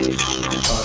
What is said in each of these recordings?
Oh.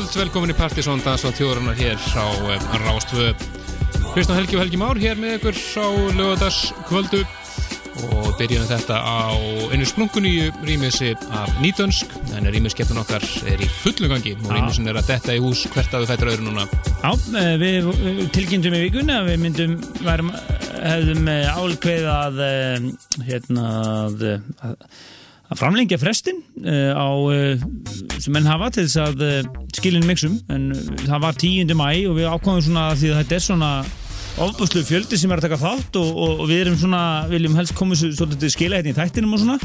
Kvöld, velkomin í Partisón Dansvað þjóðurinnar hér á um, Rástvö Kristján Helgi og Helgi Már hér með ykkur á lögadagskvöldu og byrjum þetta á einu splunkunni rýmiðsi af nýtönsk en rýmiðskeppun okkar er í fullu gangi. Og rýmiðsin er að detta í hús hvert að þú fættur öðru núna. Já, eh, við tilkynntum í vikunni að við myndum varum, hefðum eh, álkveð að hérna að, að framlengja frestin á sem menn hafa til þess að skilin mixum en það var 10. mæ og við ákváðum svona því að þetta er svona ofbúslu fjöldi sem er að taka þátt og, og, og við erum svona, viljum helst koma svolítið skila hérna í þættinum og svona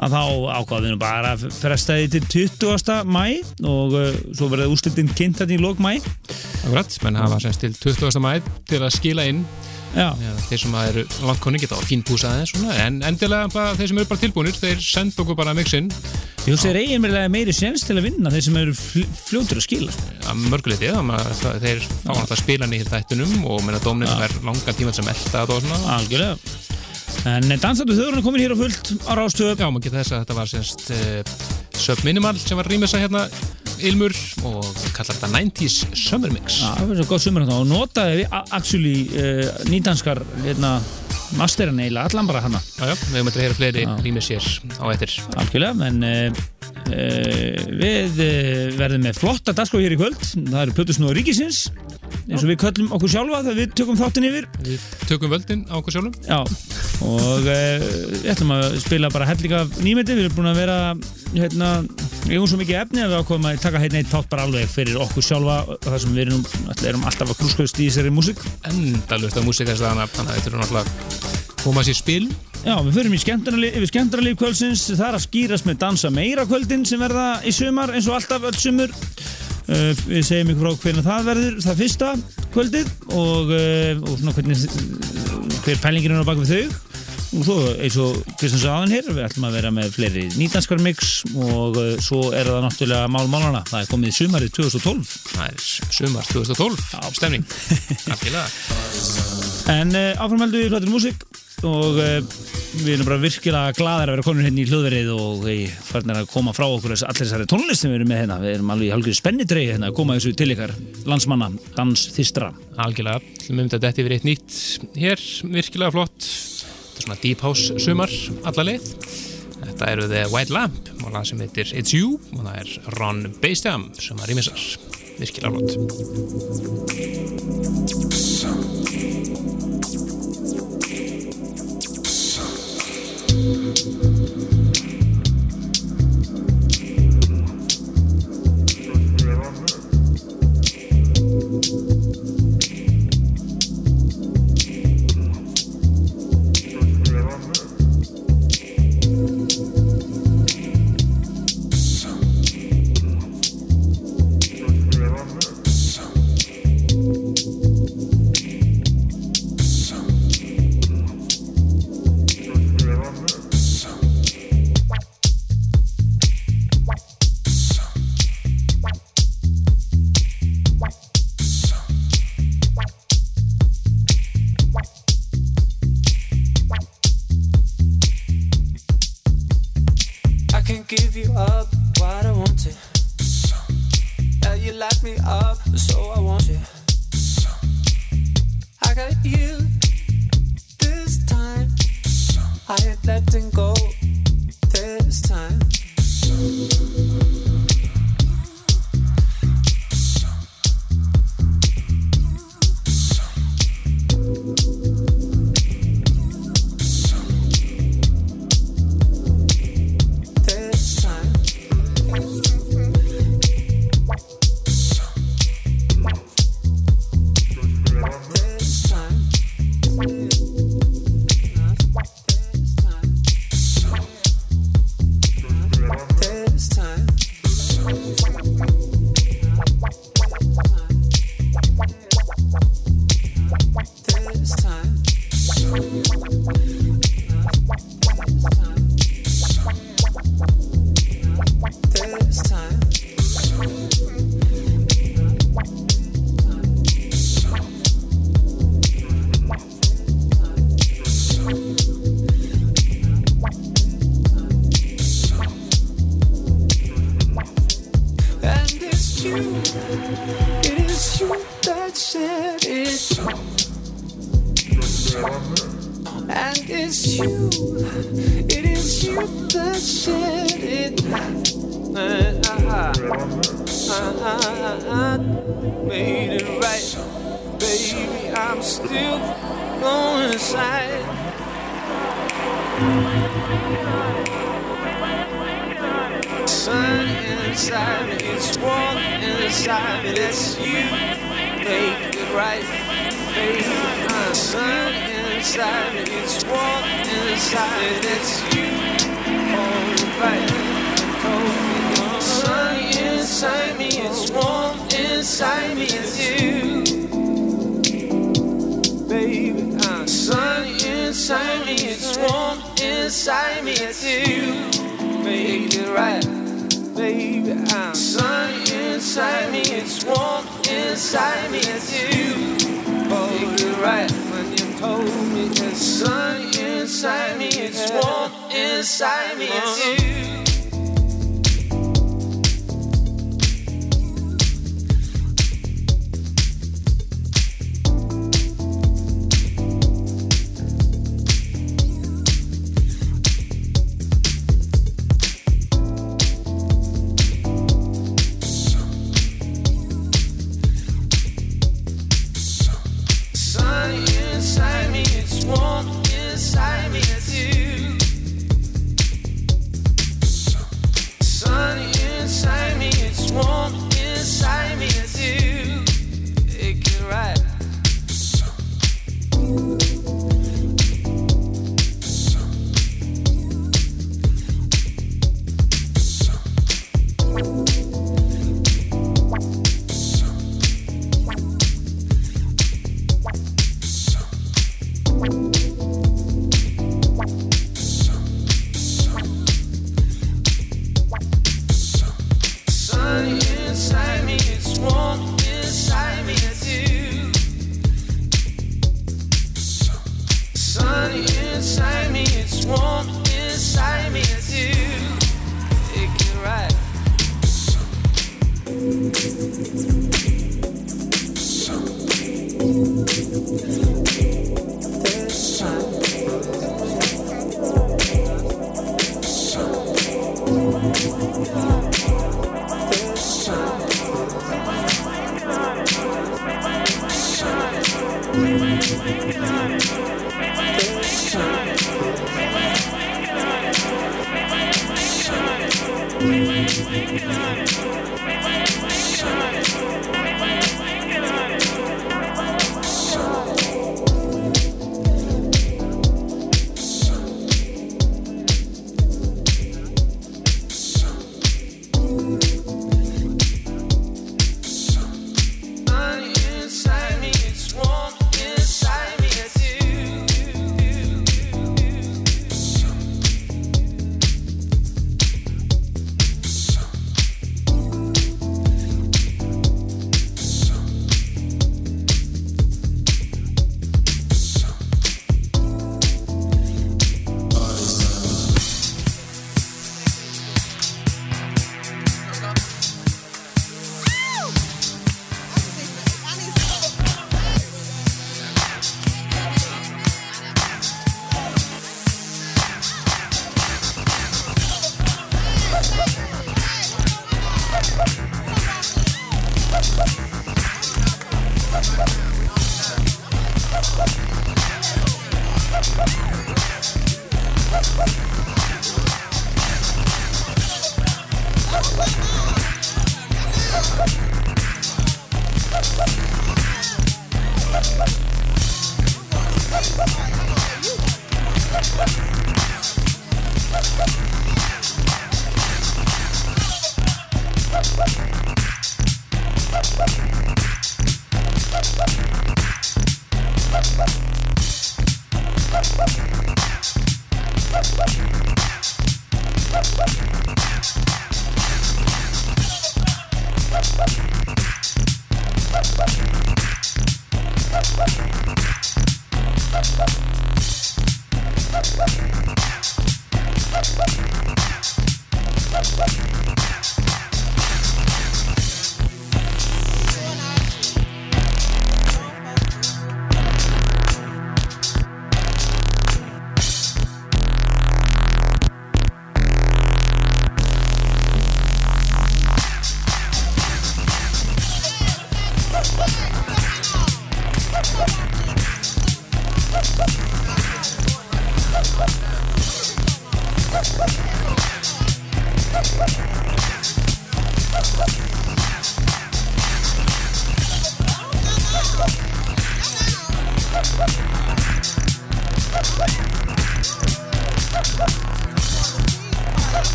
að þá ákvaðum við bara að fresta því til 20. mæ og uh, svo verður úrstildin kynnt þetta í lók mæ Akkurat, menn hafa semst til 20. mæð til að skila inn. Já, Já, þeir sem að eru langt konni geta á fínpúsa aðeins svona, en endilega bara þeir sem eru bara tilbúinir þeir senda okkur bara mixinn. Ég hugsa þeir eigin meira meiri séns til að vinna þeir sem eru fl fljótur að skila. Sko. að mörguleiti, þeir fá náttúrulega spilan í hér þættunum og meina dómnir sem er langa tíma sem elda og svona. Algjörlega En dansandi þauðurinn er komin hér á fullt á rástöðu Já, maður geta þess að þetta var semst uh, Sub Minimal sem var rýmisa hérna Ilmur og kallar þetta 90's Summer Mix. Já, það er svo gott sumur hérna. Og notaði við actually uh, nýdanskar hérna, masterin eiginlega allan bara hana. Já, já, við höfum að heyra fleiri rýmis hér á eftir. Algjörlega, en uh, við uh, verðum með flotta dagskrá hér í kvöld, það eru Plötusnúður Ríkisins eins og við köllum okkur sjálfa þegar við tökum þáttin yfir. Við tökum völdin á okkur sjálfum. Já, og uh, við ætlum að spila bara hellinga nýmeti, við erum búin að vera hérna, erum svo mikið efni að við ákveðum að taka hérna eitt þátt bara alveg fyrir okkur sjálfa þar sem við erum, erum alltaf að krúskast í þessari músík. Endalust af músikastæðana þannig að þetta eru náttúrulega að koma sér spil. Já, við förum yfir skemmtarnalíf kvöldsins. Það er að skýrast með dansa meira kvöldin sem verða í sumar eins og alltaf öll sumur. Uh, við segjum ykkur frá hvernig það verður það fyrsta kvöldið og, uh, og svona hvernig hver pælingin er á bak við þau og svo eins og Kristján sagðan hér við ætlum að vera með fleiri nýdanskar mix og uh, svo er það náttúrulega mál málana, það er komið í sumarið 2012 Það er sumar 2012 stemning. Algjörlega. En uh, áframhaldu við hlutur músík og uh, við erum bara virkilega glaðir að vera konur hérna í hljóðverið og uh, farnir að koma frá okkur allir þessari tónlist sem við erum með hérna. Við erum alveg í halgjöru spennidrei hérna að koma þessu til ykkar landsmanna, dans þistra. Algjörlega, við myndum að þetta yfir eitt nýtt hér, virkilega flott. er svona Deep House sumar alla leið. Þetta eru The White Lamp og lag sem heitir It's You og það er Ron Bassdam sem að rýmisar virkilega flott I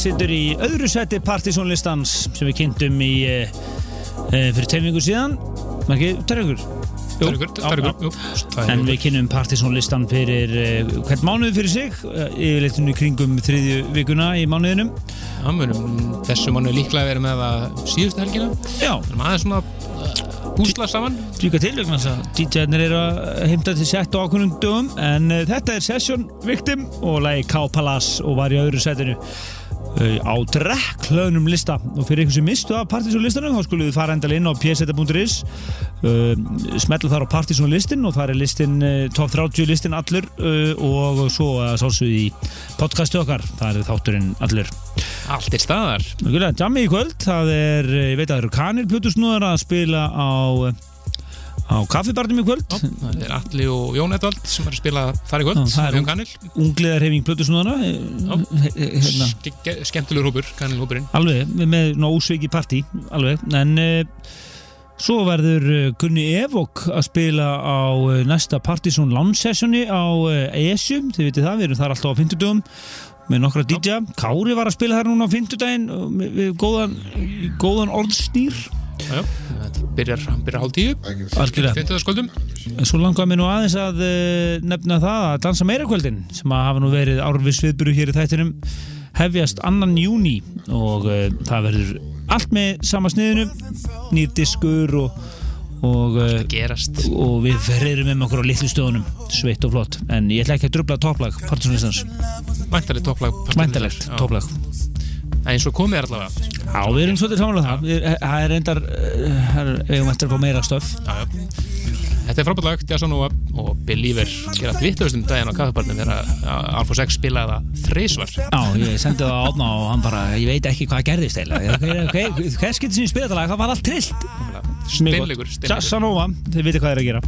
situr í öðru seti partysónlistans sem við kynntum í uh, fyrir teimingu síðan. Ekki? Það er það er ykkur En við kynnum partysónlistan fyrir uh, hvern mánuð fyrir sig yfirleitunni kringum þriðju vikuna í mánuðinum. Já, munum þessu mannu líklega verið með það síðustu helgina. Já, Við erum aðeins svona uh, púsla saman. Líka til vegna þess að DJ-nir eru að heimta til sett á ákveðnum dögum. En þetta er Session Victim og lagi K-Palace og var í öðru setinu á drekklögnum lista. Og fyrir ykkur sem mistu af Partizón listanum þá skulum við fara endal inn á pseta.is uh, smetla þar á Partizón listin og þar er listin uh, top 30 listin allur uh, og svo sálsum í podcastu okkar, það er þátturinn allur. Allt er staðar. Jammi í kvöld, það er, ég veit að það eru kanir plötusnúðar að spila á, á kaffibarnum í kvöld. Það er Alli og Jón Edvald sem er að spila þar í kvöld það er Við ung- um Kanil Ungliðar hefing plötusnúðana, hérna, Skemmtilegur hópur, Kanilhópurinn alveg, með ósveiki partí, alveg, en uh, svo verður Gunni Evok að spila á næsta Partizón Lounge Sessioni á ESU, þið veitir það, við erum þar alltaf á 50 dögum með nokkra DJ. Kári var að spila þar núna á 50 daginn við góðan, góðan orðstýr. Þetta byrjar, byrjar hálf tíu. En Svo langar mér nú aðeins að uh, nefna það að dansa meira kvöldin sem að hafa nú verið árfis viðbyrju hér í þættinum hefjast annan júni og uh, það verður allt með sama sniðinu nýr diskur og, og, Gerast. og við ferðum með okkur á litlu stöðunum sveitt og flott. En ég ætla ekki að drubla topplag Partisanlistans, Mæntalegt topplag mæntalegt topplag eins og komið allavega Já, við erum svolítið samanlega það Við- það er reyndar það er- við eigum eftir að fá meira stöf. Þetta er frábært lag, Jazzanova og Believer gera vitlaust um daginn á kaffibarnum þegar Alfa 6 spilaði það þreysvar Já, ég sendi það á átna og hann bara, ég veit ekki hvað gerðist eiginlega. Hver, skipti sem ég spila þetta lag, það var allt trillt. Steinleikur, steinleikur Jassanova, þið veitir hvað er að gera.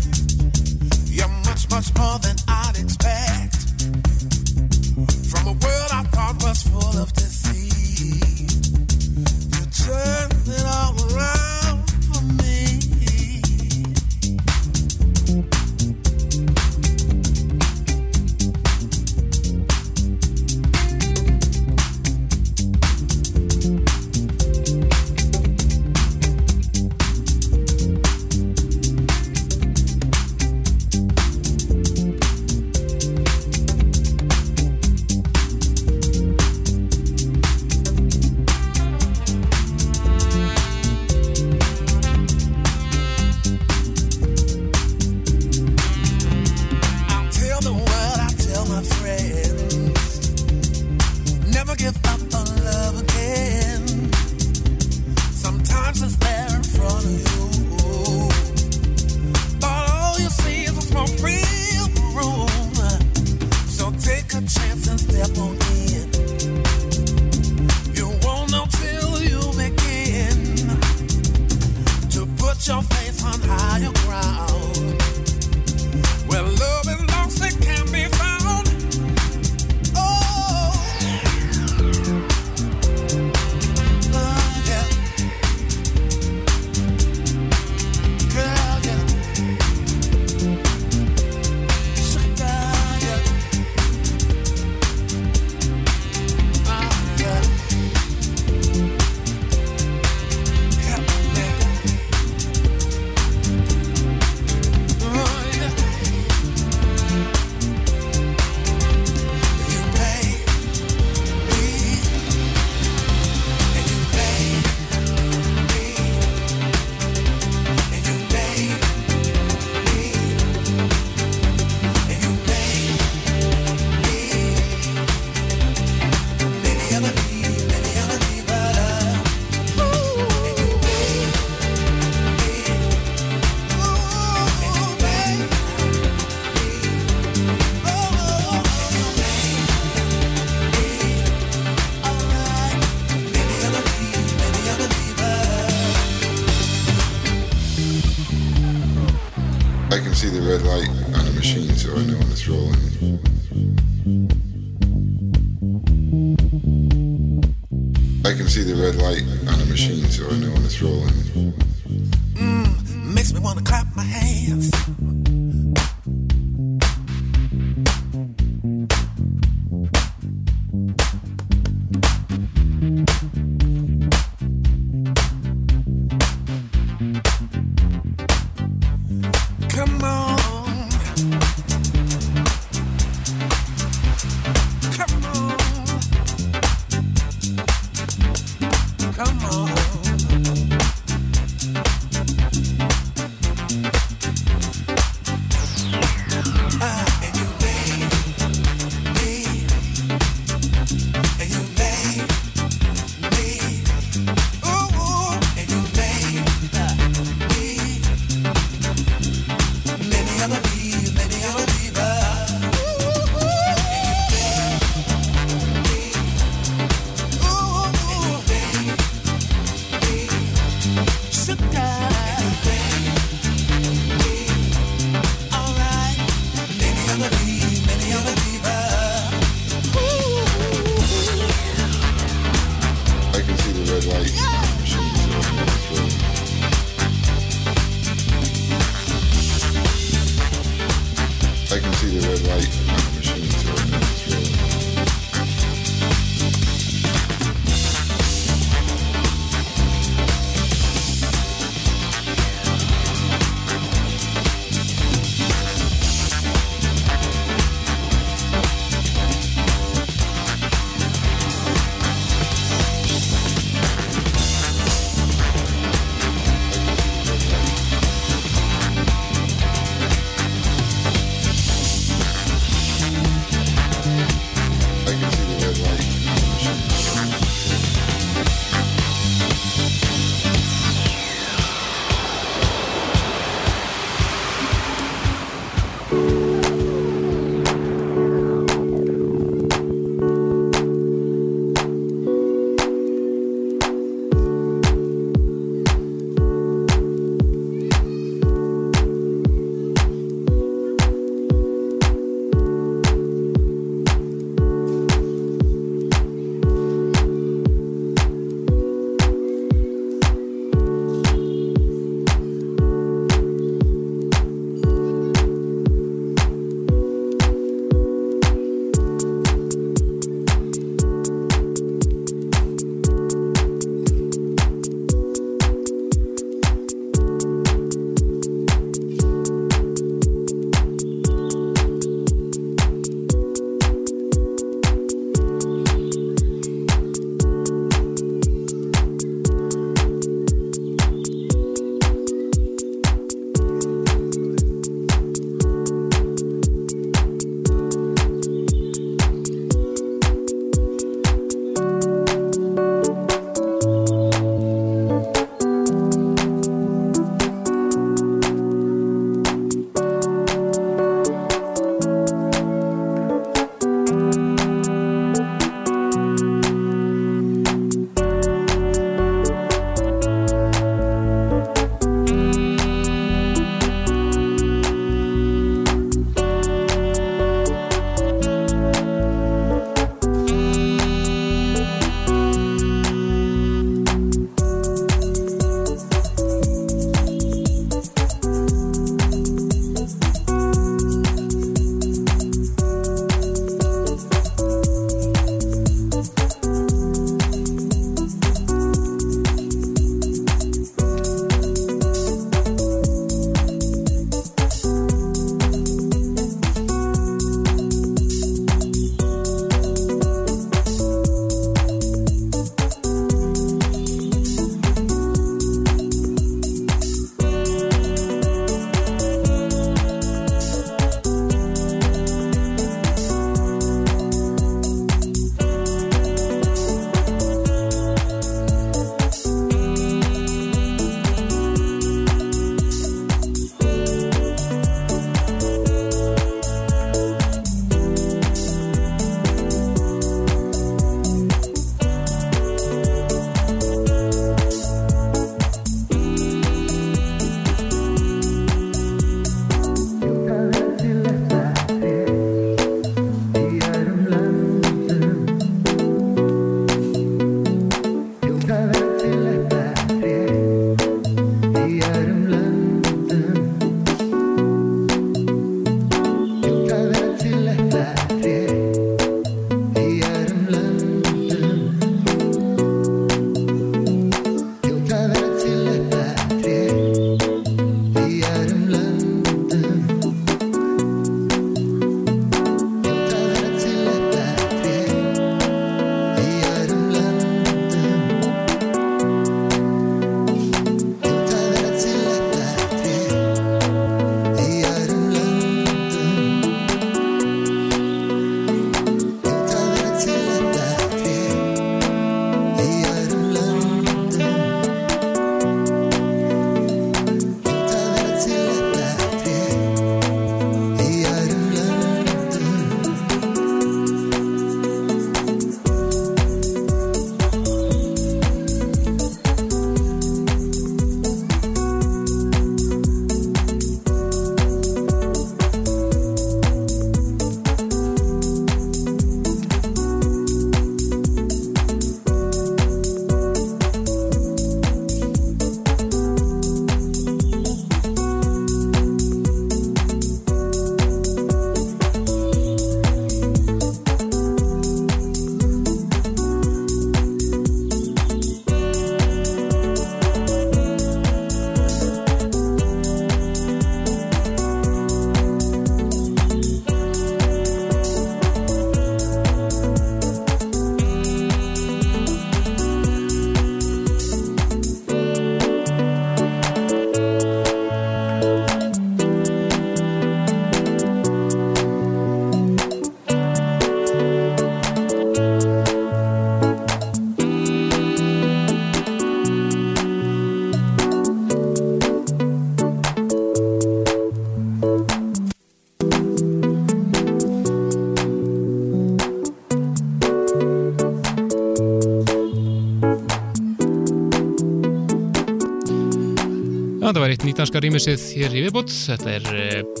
Nýtanska rýmisið hér í viðbútt. Þetta er uh,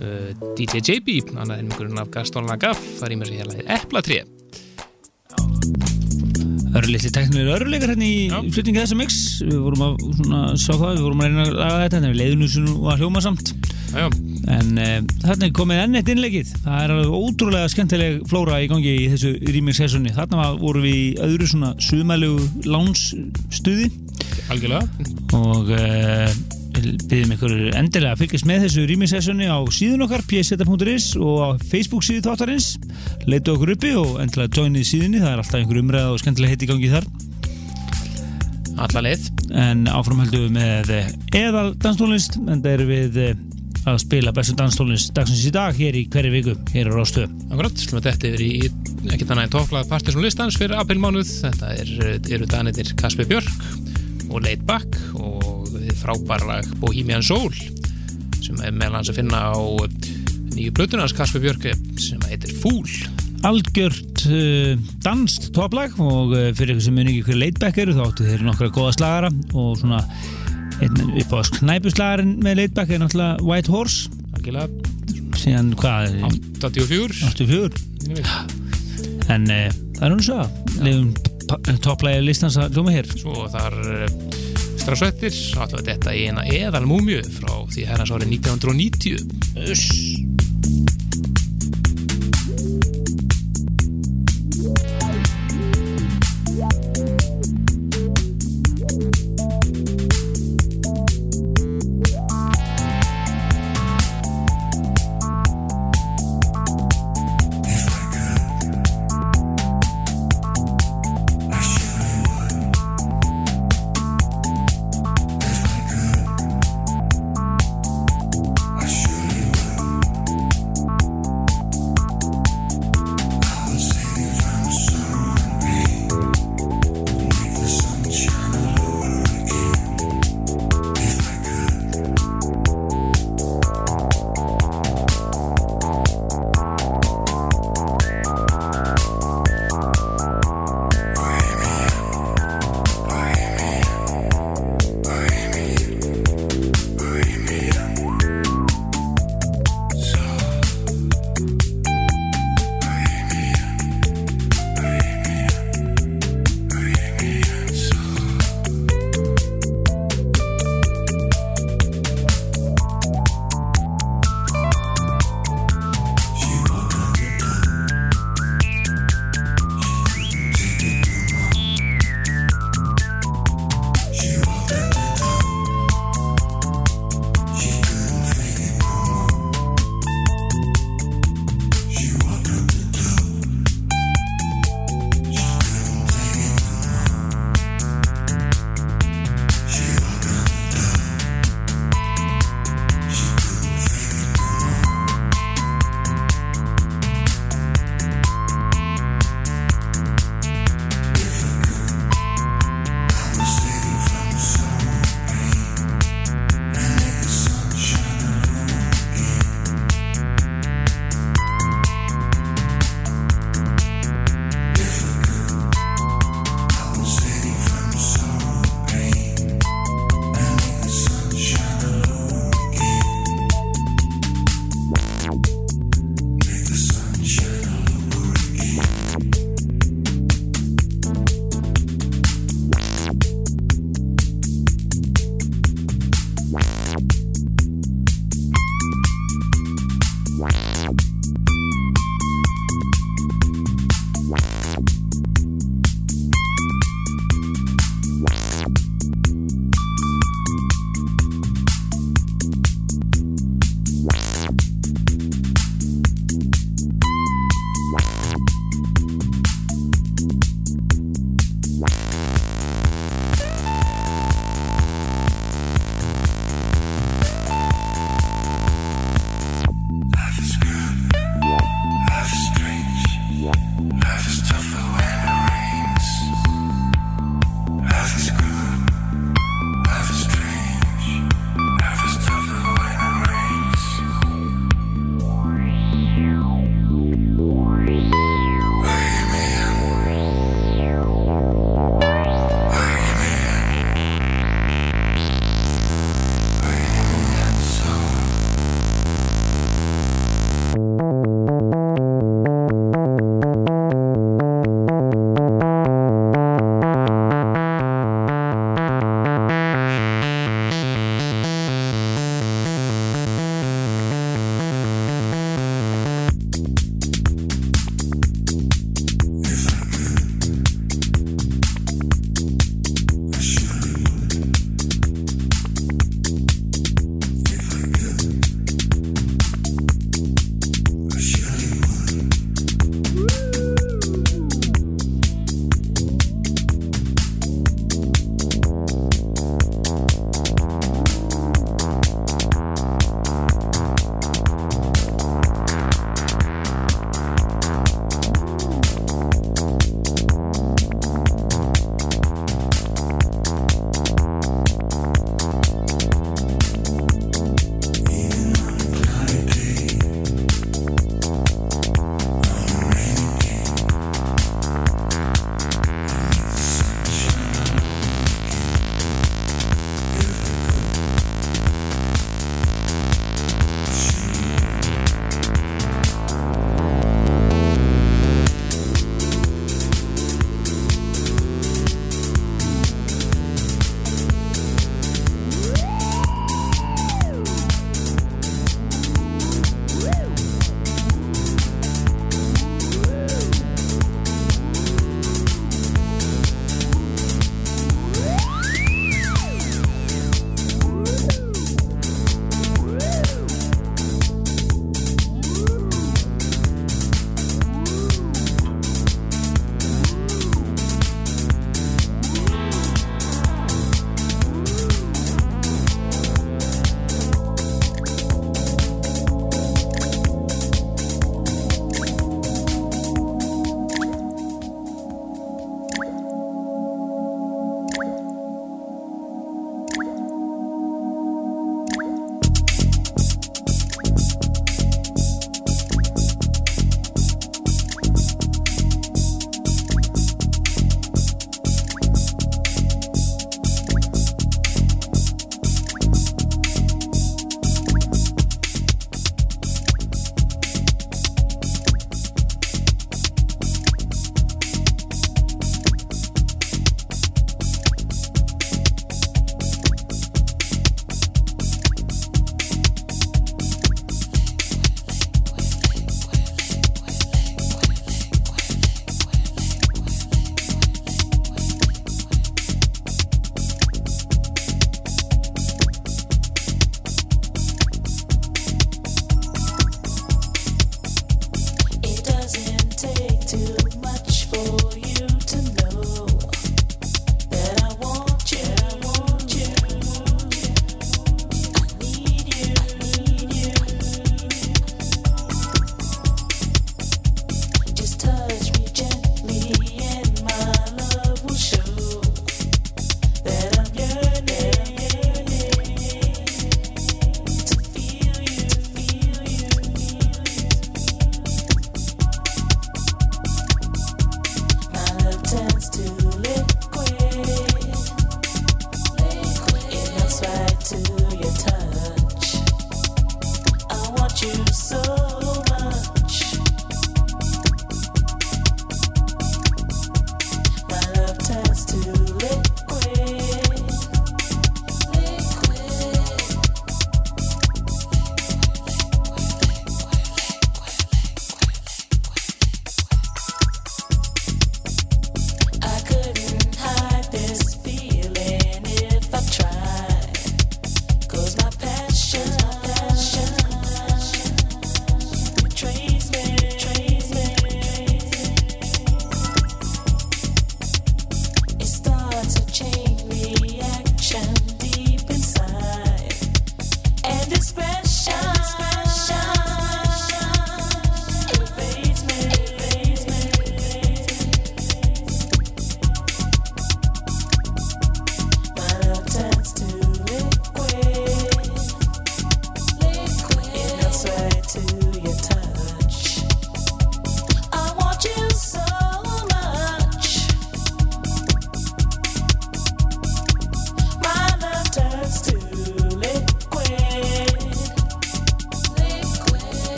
uh, DJ JB, annað einhverjum af Gaston Lagaf. Það rýmisið hér lagið Eplatré. Það eru litli teknilegur öruleikar hérna í Já. flutningi þessa mix Við vorum að svona, sjá það, við vorum að reyna að laga þetta en við leiðum nú sem að hljóma samt Já, En uh, þarna komið enn eitt innleikið Það er alveg ótrúlega skemmtileg flóra í gangi í þessu remix-sessoni Þarna var, vorum við í öðru svona suðmælegu lánsstuði algjörlega. og uh, byggjum ykkur endilega að fylgjast með þessu remix-sessoni á síðun okkar pseta.is og á Facebook síðu þáttarins leitu okkur uppi og endilega joinið síðunni það er alltaf einhver umræða og skemmtilega hitt í gangi þar Alla leið. en áframhaldum við með eðal danstónlist en það erum við eh, að spila bestu danstónlist dagsins í dag hér í hverju viku hér á Rástu Akkurat, slum að þetta yfir í ekkert annað en topplag partisum listans fyrir aprilmánuð. Þetta er, eru danirnir Kasper Björk og Leit Back og þið frábæra lag Bohemian Soul sem er meðal hans að finna á nýju blötunars Kasper Björk sem heitir Fúl. algjört uh, danst topplag og uh, fyrir ykkur sem muni ekki leitback eru þá áttu þeir nokkra góða slagara og svona einn upp á knæpuslagarinn með leitback er náttúrulega White Horse Algjörlega síðan hvað, 84. 84 en uh, það er hún svo lefum topplægi listans að hljóma hér Svo þar strax eftir við þetta eina eðal múmju frá því herrans árið 1990 Uss.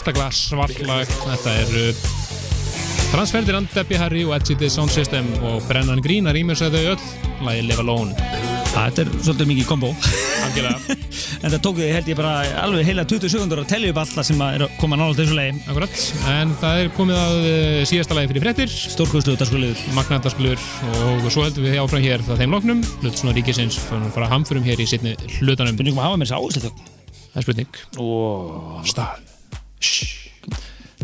Einstaklega svartlag Þetta er uh, Transferdirand, Debbie Harry og Edgy The Sound System og Brennan Green að rýmur þau öll lagi Live Alone. Þetta er svolítið mikið kombo. En það tók þið held ég bara alveg heila 20 sekundur að tellja upp alla sem er að koma nála þessu lagi. Akkurat. En það er komið að uh, síðasta lagi fyrir fréttir. Stórkvöðslu þetta skuliður Magnandaskulur og svo heldum við áfram hér það þeim loknum, hlut svona ríkisins fara hamförum hér í sittni hlutanum. Spurningum að hafa mér þess áherslu Það er spurning. Og Stað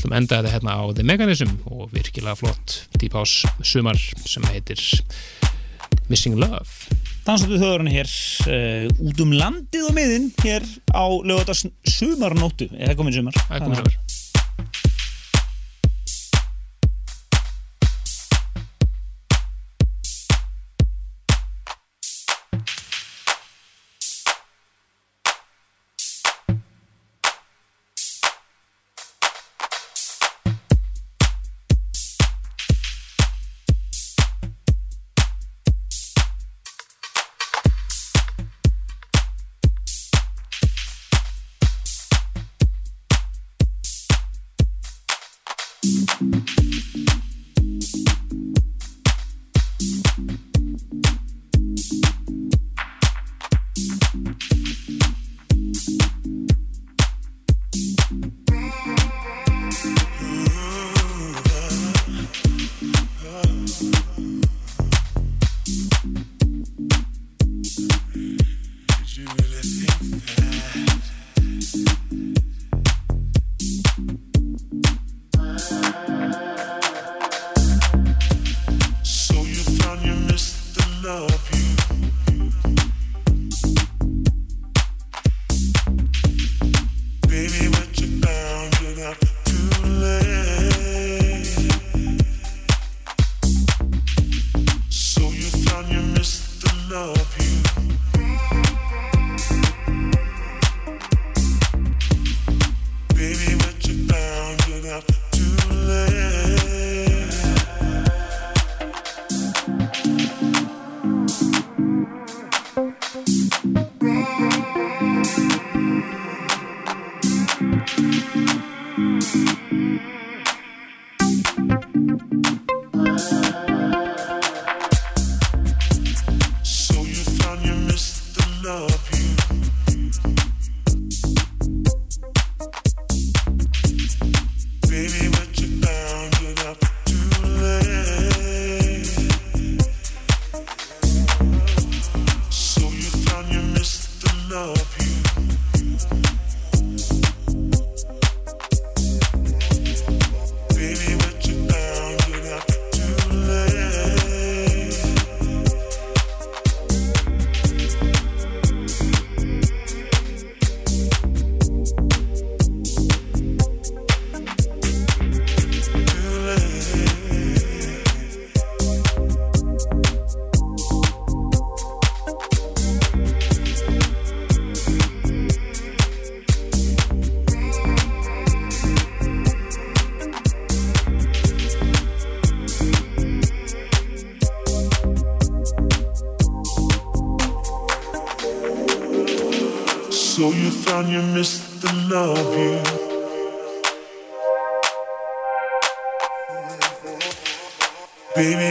Þú ætlum að enda þetta hérna á The Mechanism og virkilega flott Deep House sumar sem heitir Missing Love. Dansóttu þjóðurinn hér uh, út um landið og miðin hér á lögadags sumarnóttu. Eða komin sumar? Það er komið sumar you miss the love you. Baby,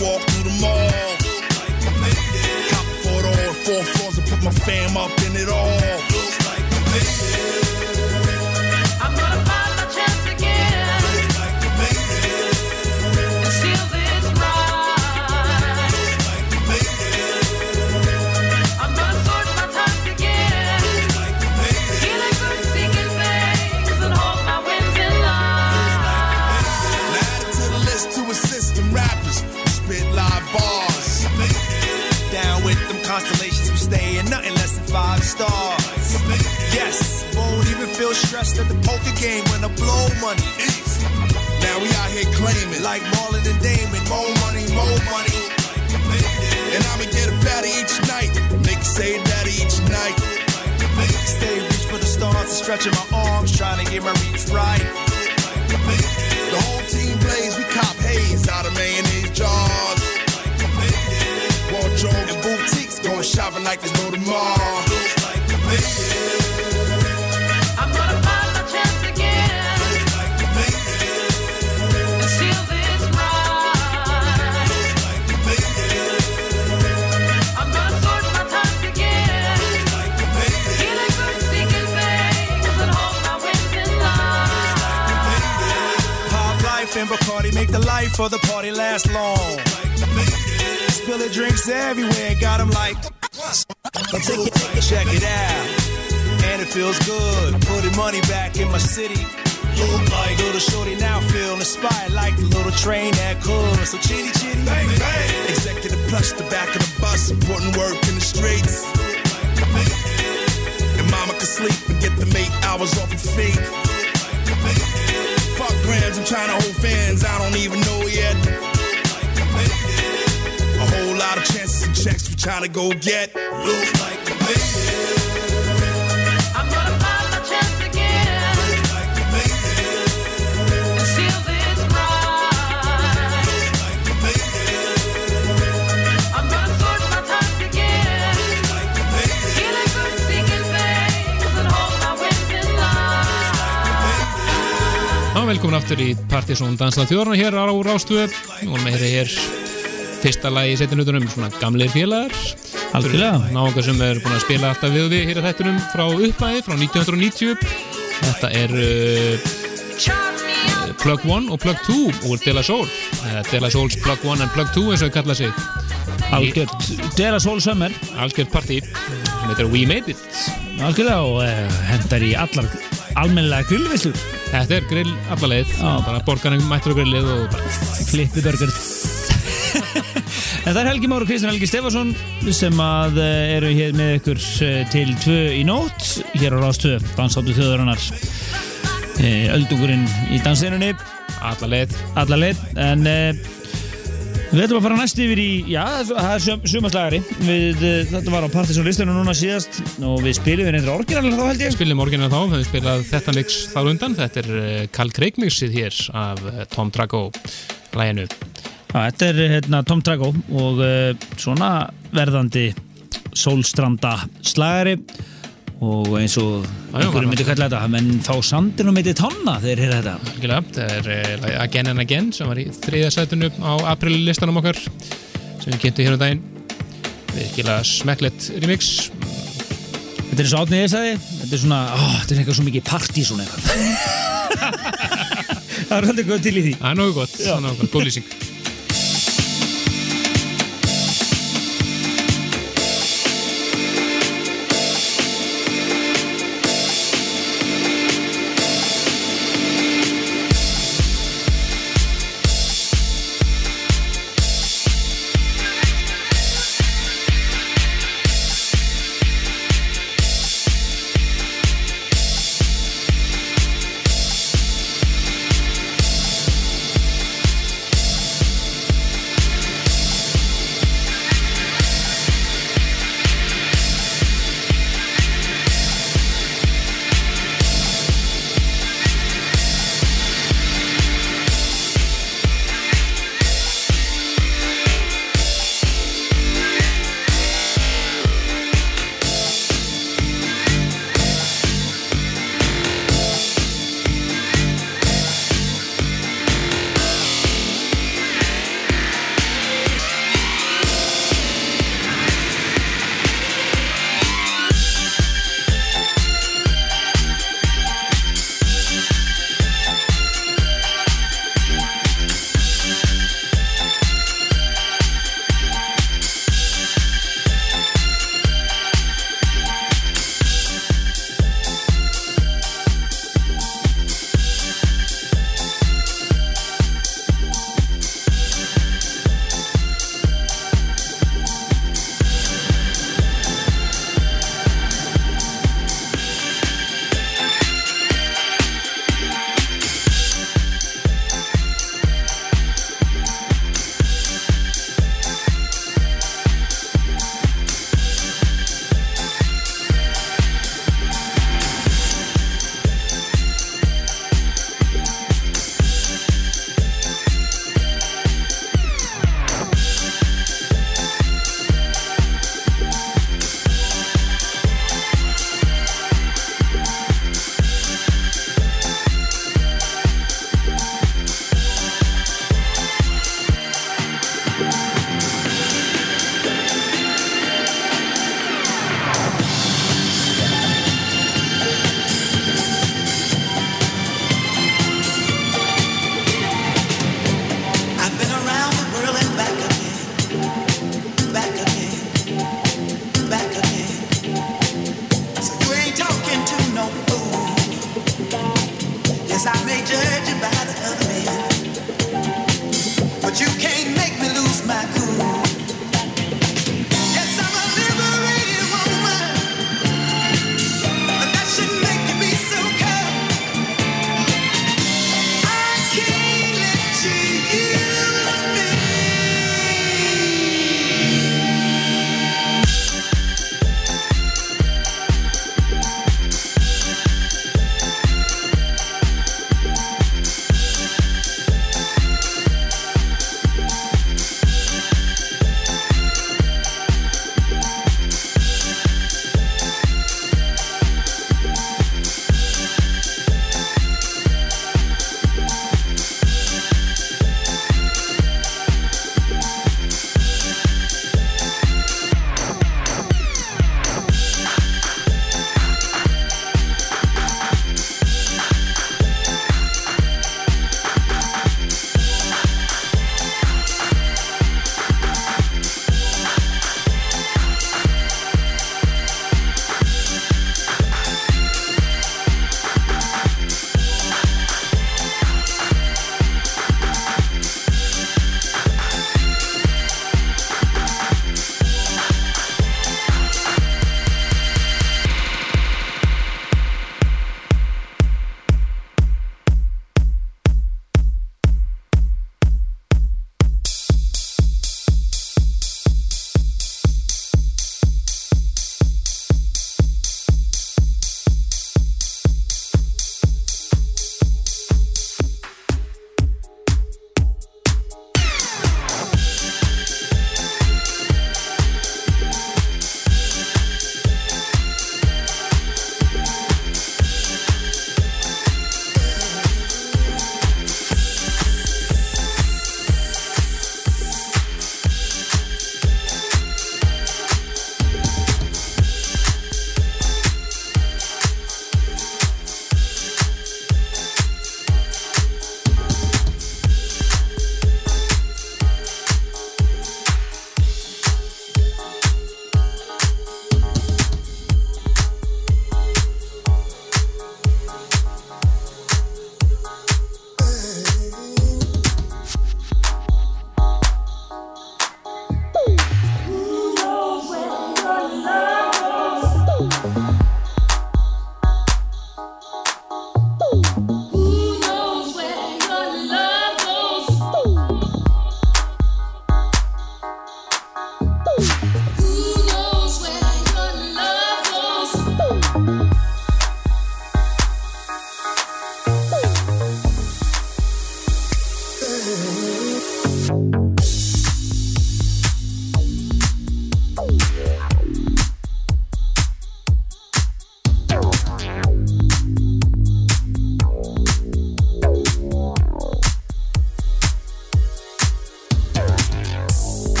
walk through the mall. Cop a photo on four floors and put my fam up in it all. Nothing less than five stars. Yes, won't even feel stressed at the poker game when I blow money. Now we out here claiming Like Marlon and Damon, more money, more money. And I'ma get a fatty each night. Make say daddy each night. Stay reach for the stars stretching my arms, trying to get my reach right. The whole team plays, we cop haze out of mayonnaise jars. Shopping like there's no tomorrow. I'm gonna find my chance again and steal this ride. I'm gonna sort my thoughts again, feeling good, seeking things, and hold my wins in line. Pop life and Bacardi make the life of the party last long. Spilling drinks everywhere, got 'em like. Check it out. And it feels good, putting money back in my city. Look like little shorty now feel inspired like the little train that could. So chitty chitty, bang bang. Executive plush the back of the bus, putting work in the streets. And mama can sleep and get them eight hours off her feet. Fuck grams, I'm trying to hold fans, I don't even know yet. A whole lot of chances and checks we trying to go get. Like velkomin aftur í Partizón Dansað þjóðarna hér á Rástvöð Nú erum við hér, fyrsta lagi í setjanutunum, svona gamleir félagar Algjörlega. Náungar sem er búin að spila alltaf við við hér að þættunum frá uppæði, frá 1990 Þetta er uh, Plug 1 og Plug 2 úr De La Soul. Uh, De La Souls Plug 1 and Plug 2 eins og þau kalla sig. Algjört Dela Soul Summer. Algjört partí. Sem heitir We Made It. Algjörlega og uh, hendar í allar almennilega grillvillur Þetta er grill allaleið Já. bara borgarinn mættur á grillið og burger En það er Helgi Már og Kristján Helgi Stefansson sem að eh, eru hér með ykkur eh, til tvö í nótt hér á Rástvö, dansáttu þjóðarinnar. Öldungurinn í dansinunni allaleið alla leið en uh, við ætlum að fara næst yfir í já, það er sum, sumaslagari við, þetta var á Partisan listunum núna síðast og við spilum við nefndir orginal þá held ég. Spilum orginal þá, við spilað þetta mix þar undan, þetta er uh, Carl Craig mixið hér af Tom Drago læginu. Já, þetta er hérna, Tom Trago og uh, svona verðandi sólstranda slagari og eins og einhverju myndi kalla þetta menn fá sandin og myndi tanna þegar þeir þetta. Algjörlega, það er uh, Again and Again sem var í þriðja sætunum á april-listanum okkar sem við kynntum hér um daginn. Virkilega smekklegt remix. Þetta er svo átnið ég sagði Þetta er svona, ó, þetta er eitthvað svo mikið partí svona eitthvað. Það er alltaf góð til í því. Er það er nokkuð gott, góð lýsing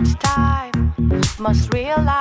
much time. Must realize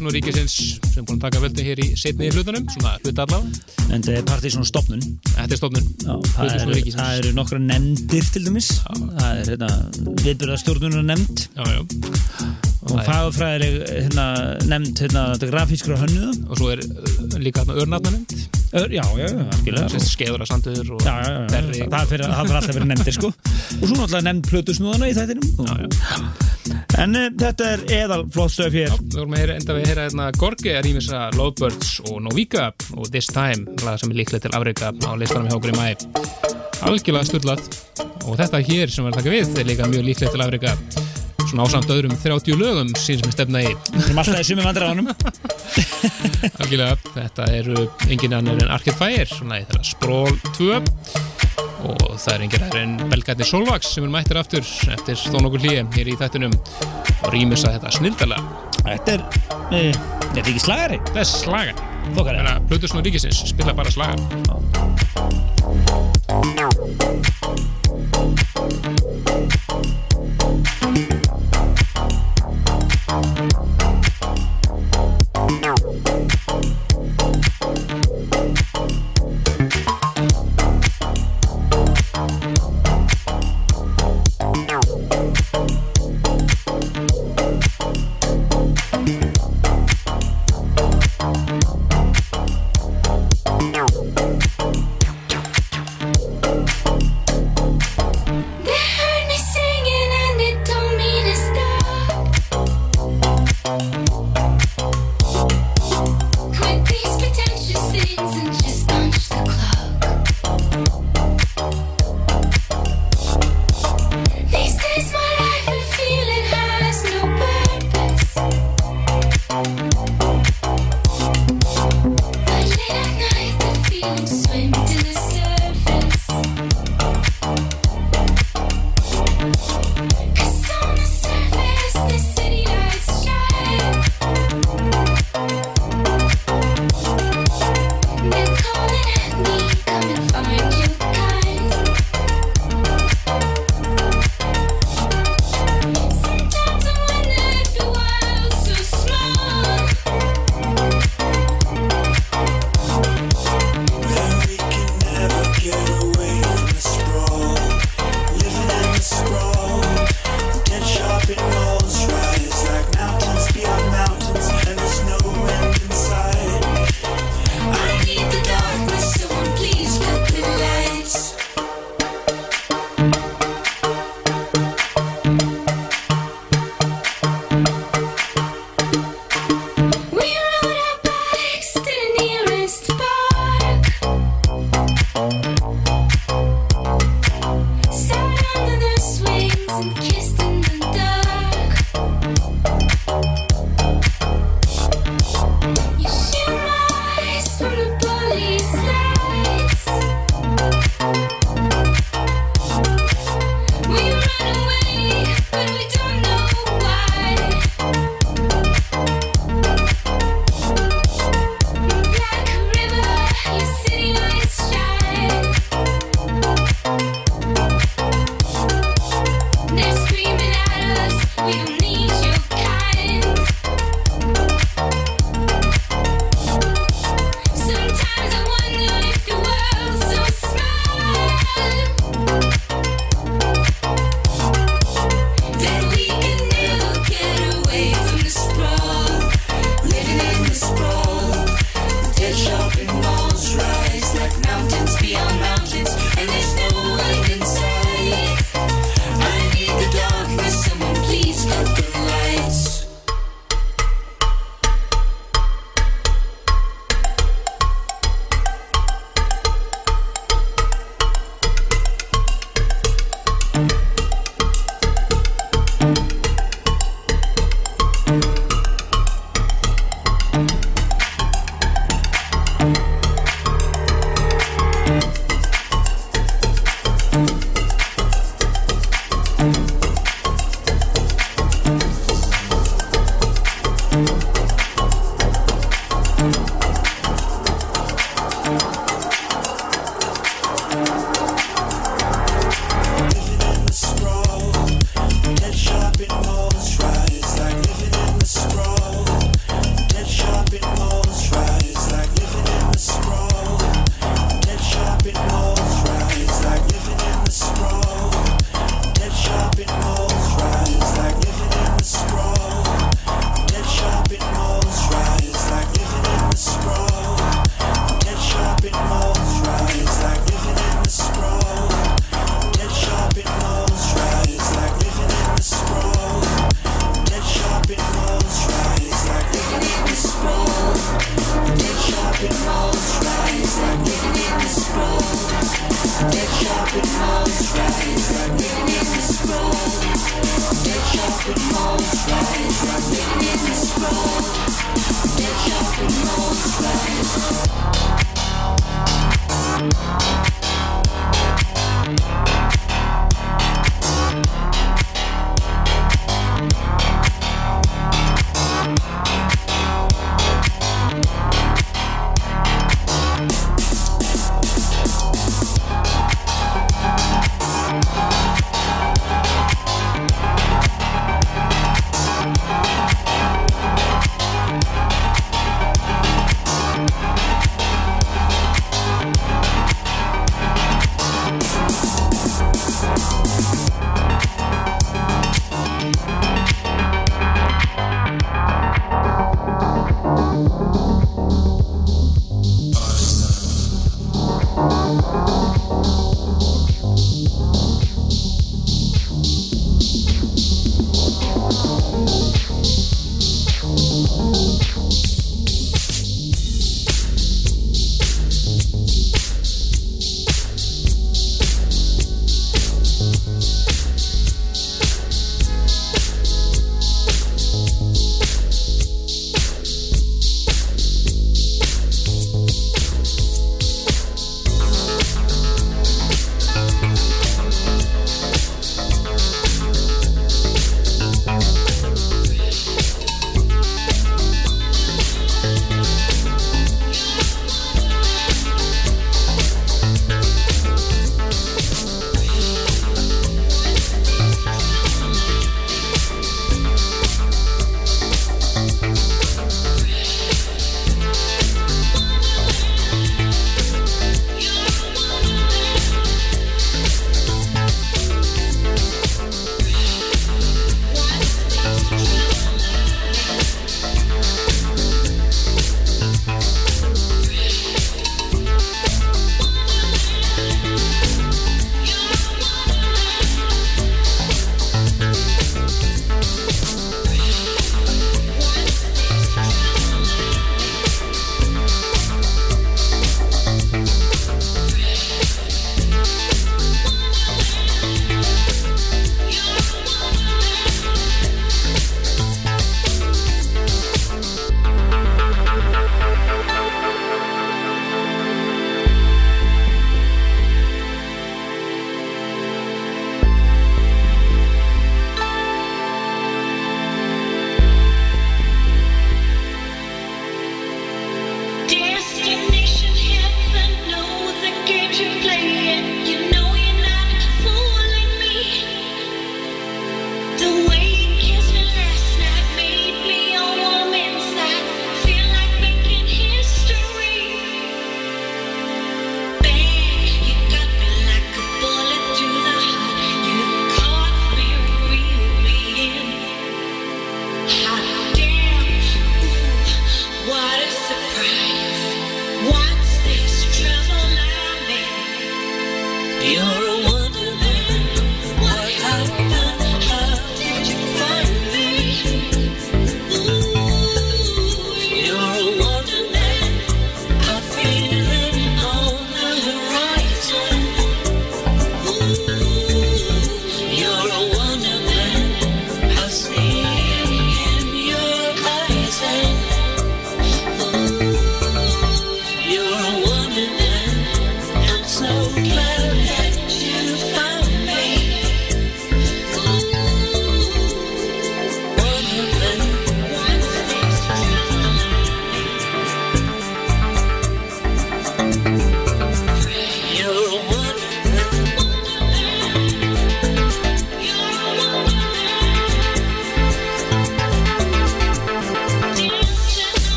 Plutusnú ríkisins sem búin að taka völdin hér í setni í hlutunum, svona hluta allavega. En það er partið svona stopnun Þetta er stofnun. Já, það, er, það eru nokkra nefndir til dæmis Það er hérna, viðbyrðastjórnunar nefnd Já, já. og það fagafræðileg hérna, nefnd hérna, grafískra hönnuða Og svo er uh, líka þarna örnarnarnefnd. Ör, Já, já, já, skeður að sandur og Já, já, já, berri. það fyrir, alltaf verið nefndir sko og svo náttúrulega nefnd plötusnúðana í þættinum Já, já. En uh, þetta er eðal flott stöf hér. Við vorum að heyra, enda við að heyra hérna Gorgi að rýmisa Lovebirds og Novika og This Time, lag sem er líklegt til Afrika á listanum hjá okkur í mæ. Algjörlega styrlað og þetta hér sem var að taka við er líka mjög líklegt til Afrika. Svona ásamt öðrum 30 lögum sín sem er stefna í. Við erum alltaf í sumi vandræðanum Algjörlega, þetta eru engin annar en Arcade Fire svona í þeirra Sprawl 2 og það er engin aðeins en Belgarnir Solvax sem er mættir aftur eftir þó nokkur hlýja hér í þættunum og rýmisa þetta snildalega Þetta er, uh, þetta er ekki slagari. Það er slagan. Þokkar Þannig að Plutusnú Ríkisins spila bara slagan. They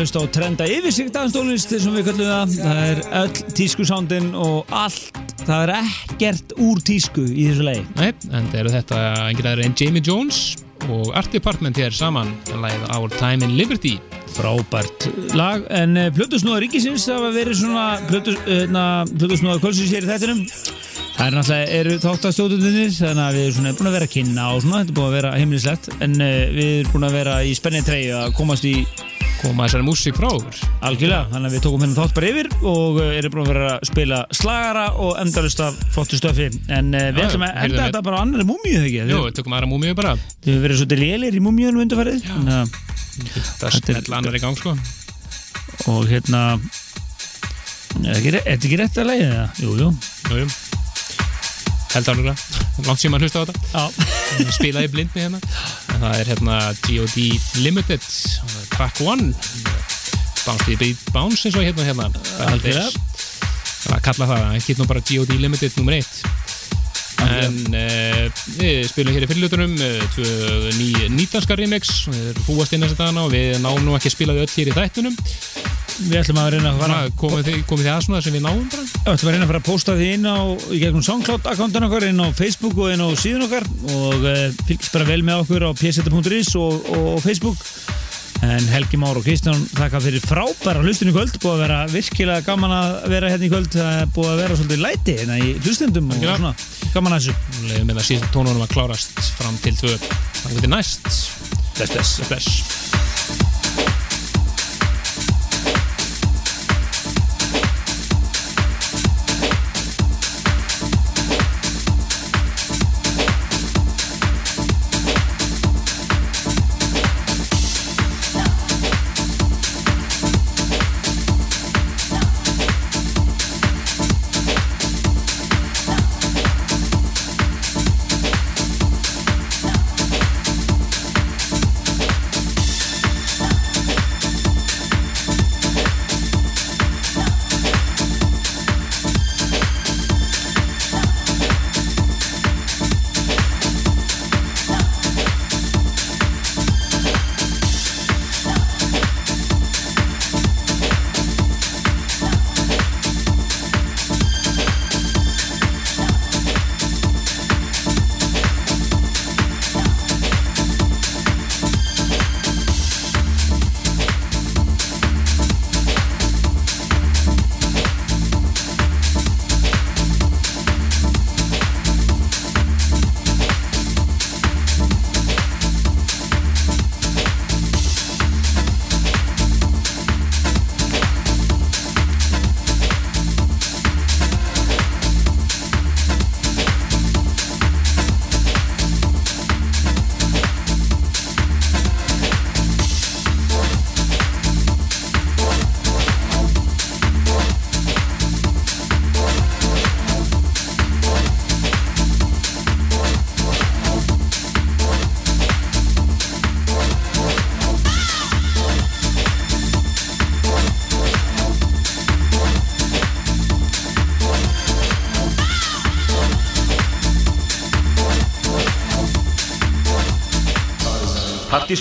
að hlusta á trenda yfirsíkt aðstólist sem við kallum það. Það er öll tískusándin og allt. Það er ekkert úr tísku í þessu lagi. Nei, en eru þetta engir aðra en Jamie Jones og Art Department hér saman lagið Our Time in Liberty Frábært lag, en uh, Plutusnúða ríkisins var verið svona Plutus, uh, Plutusnúða kvöldsins hér í þættinum það er náttúrulega, eru þáttastjóðunir þannig að við erum svona búin að vera að kynna og svona, þetta er búin að vera heimilislegt en uh, við erum búin að vera í spennið treyju að komast í koma þessari músík frá okkur. Algjörlega, þannig að við tókum hérna þátt bara yfir og uh, erum búin að vera að spila slagara og endalust af flottu stöfi. En uh, við ætlum að enda við- þetta bara á annari múmíu þegar ekki Jú, við tökum aðra múmíu bara. Hefur verið svolítið lélir í múmíunum undarfærið Það er smetla annar í gang sko. Og hérna er þetta ekki rétt að leiða það? Jú, jú. Jú, jú Held árlega, langt sem að hlusta á þetta? Spilaði blindni hérna. En það er hérna G.O.D. Limited Track 1 Bounce to Beat Bounce eins og hérna hérna. Það er að kalla það, nú bara G.O.D. Limited nummer 1 En uh, við spilum hér í fyrirlutunum tvö ný, nýtanska remix. Við erum húast inn að dana og við náum nú ekki að spila þau öll hér í þættunum Við ætlum að reyna að fara komið þið, komið þið að svona sem við náum bara? Við ætlum að reyna að fara að posta því inn á í gegnum SoundCloud-akkántan okkar, inn á Facebook og inn á síðan okkar. Og uh, fylgist bara vel með okkur á pseta.is og, og, og Facebook en Helgi Már og Kristján þakka fyrir frábæra hlustinu í kvöld. Búið að vera virkilega gaman að vera hérna í kvöld. Búið að vera svolítið læti hérna í hlustendum og svona. Gaman að þessu. Leifum með það síðan tónunum að klárast fram til tvö. Það er næst. Bless, bless. Bless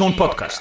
own podcast.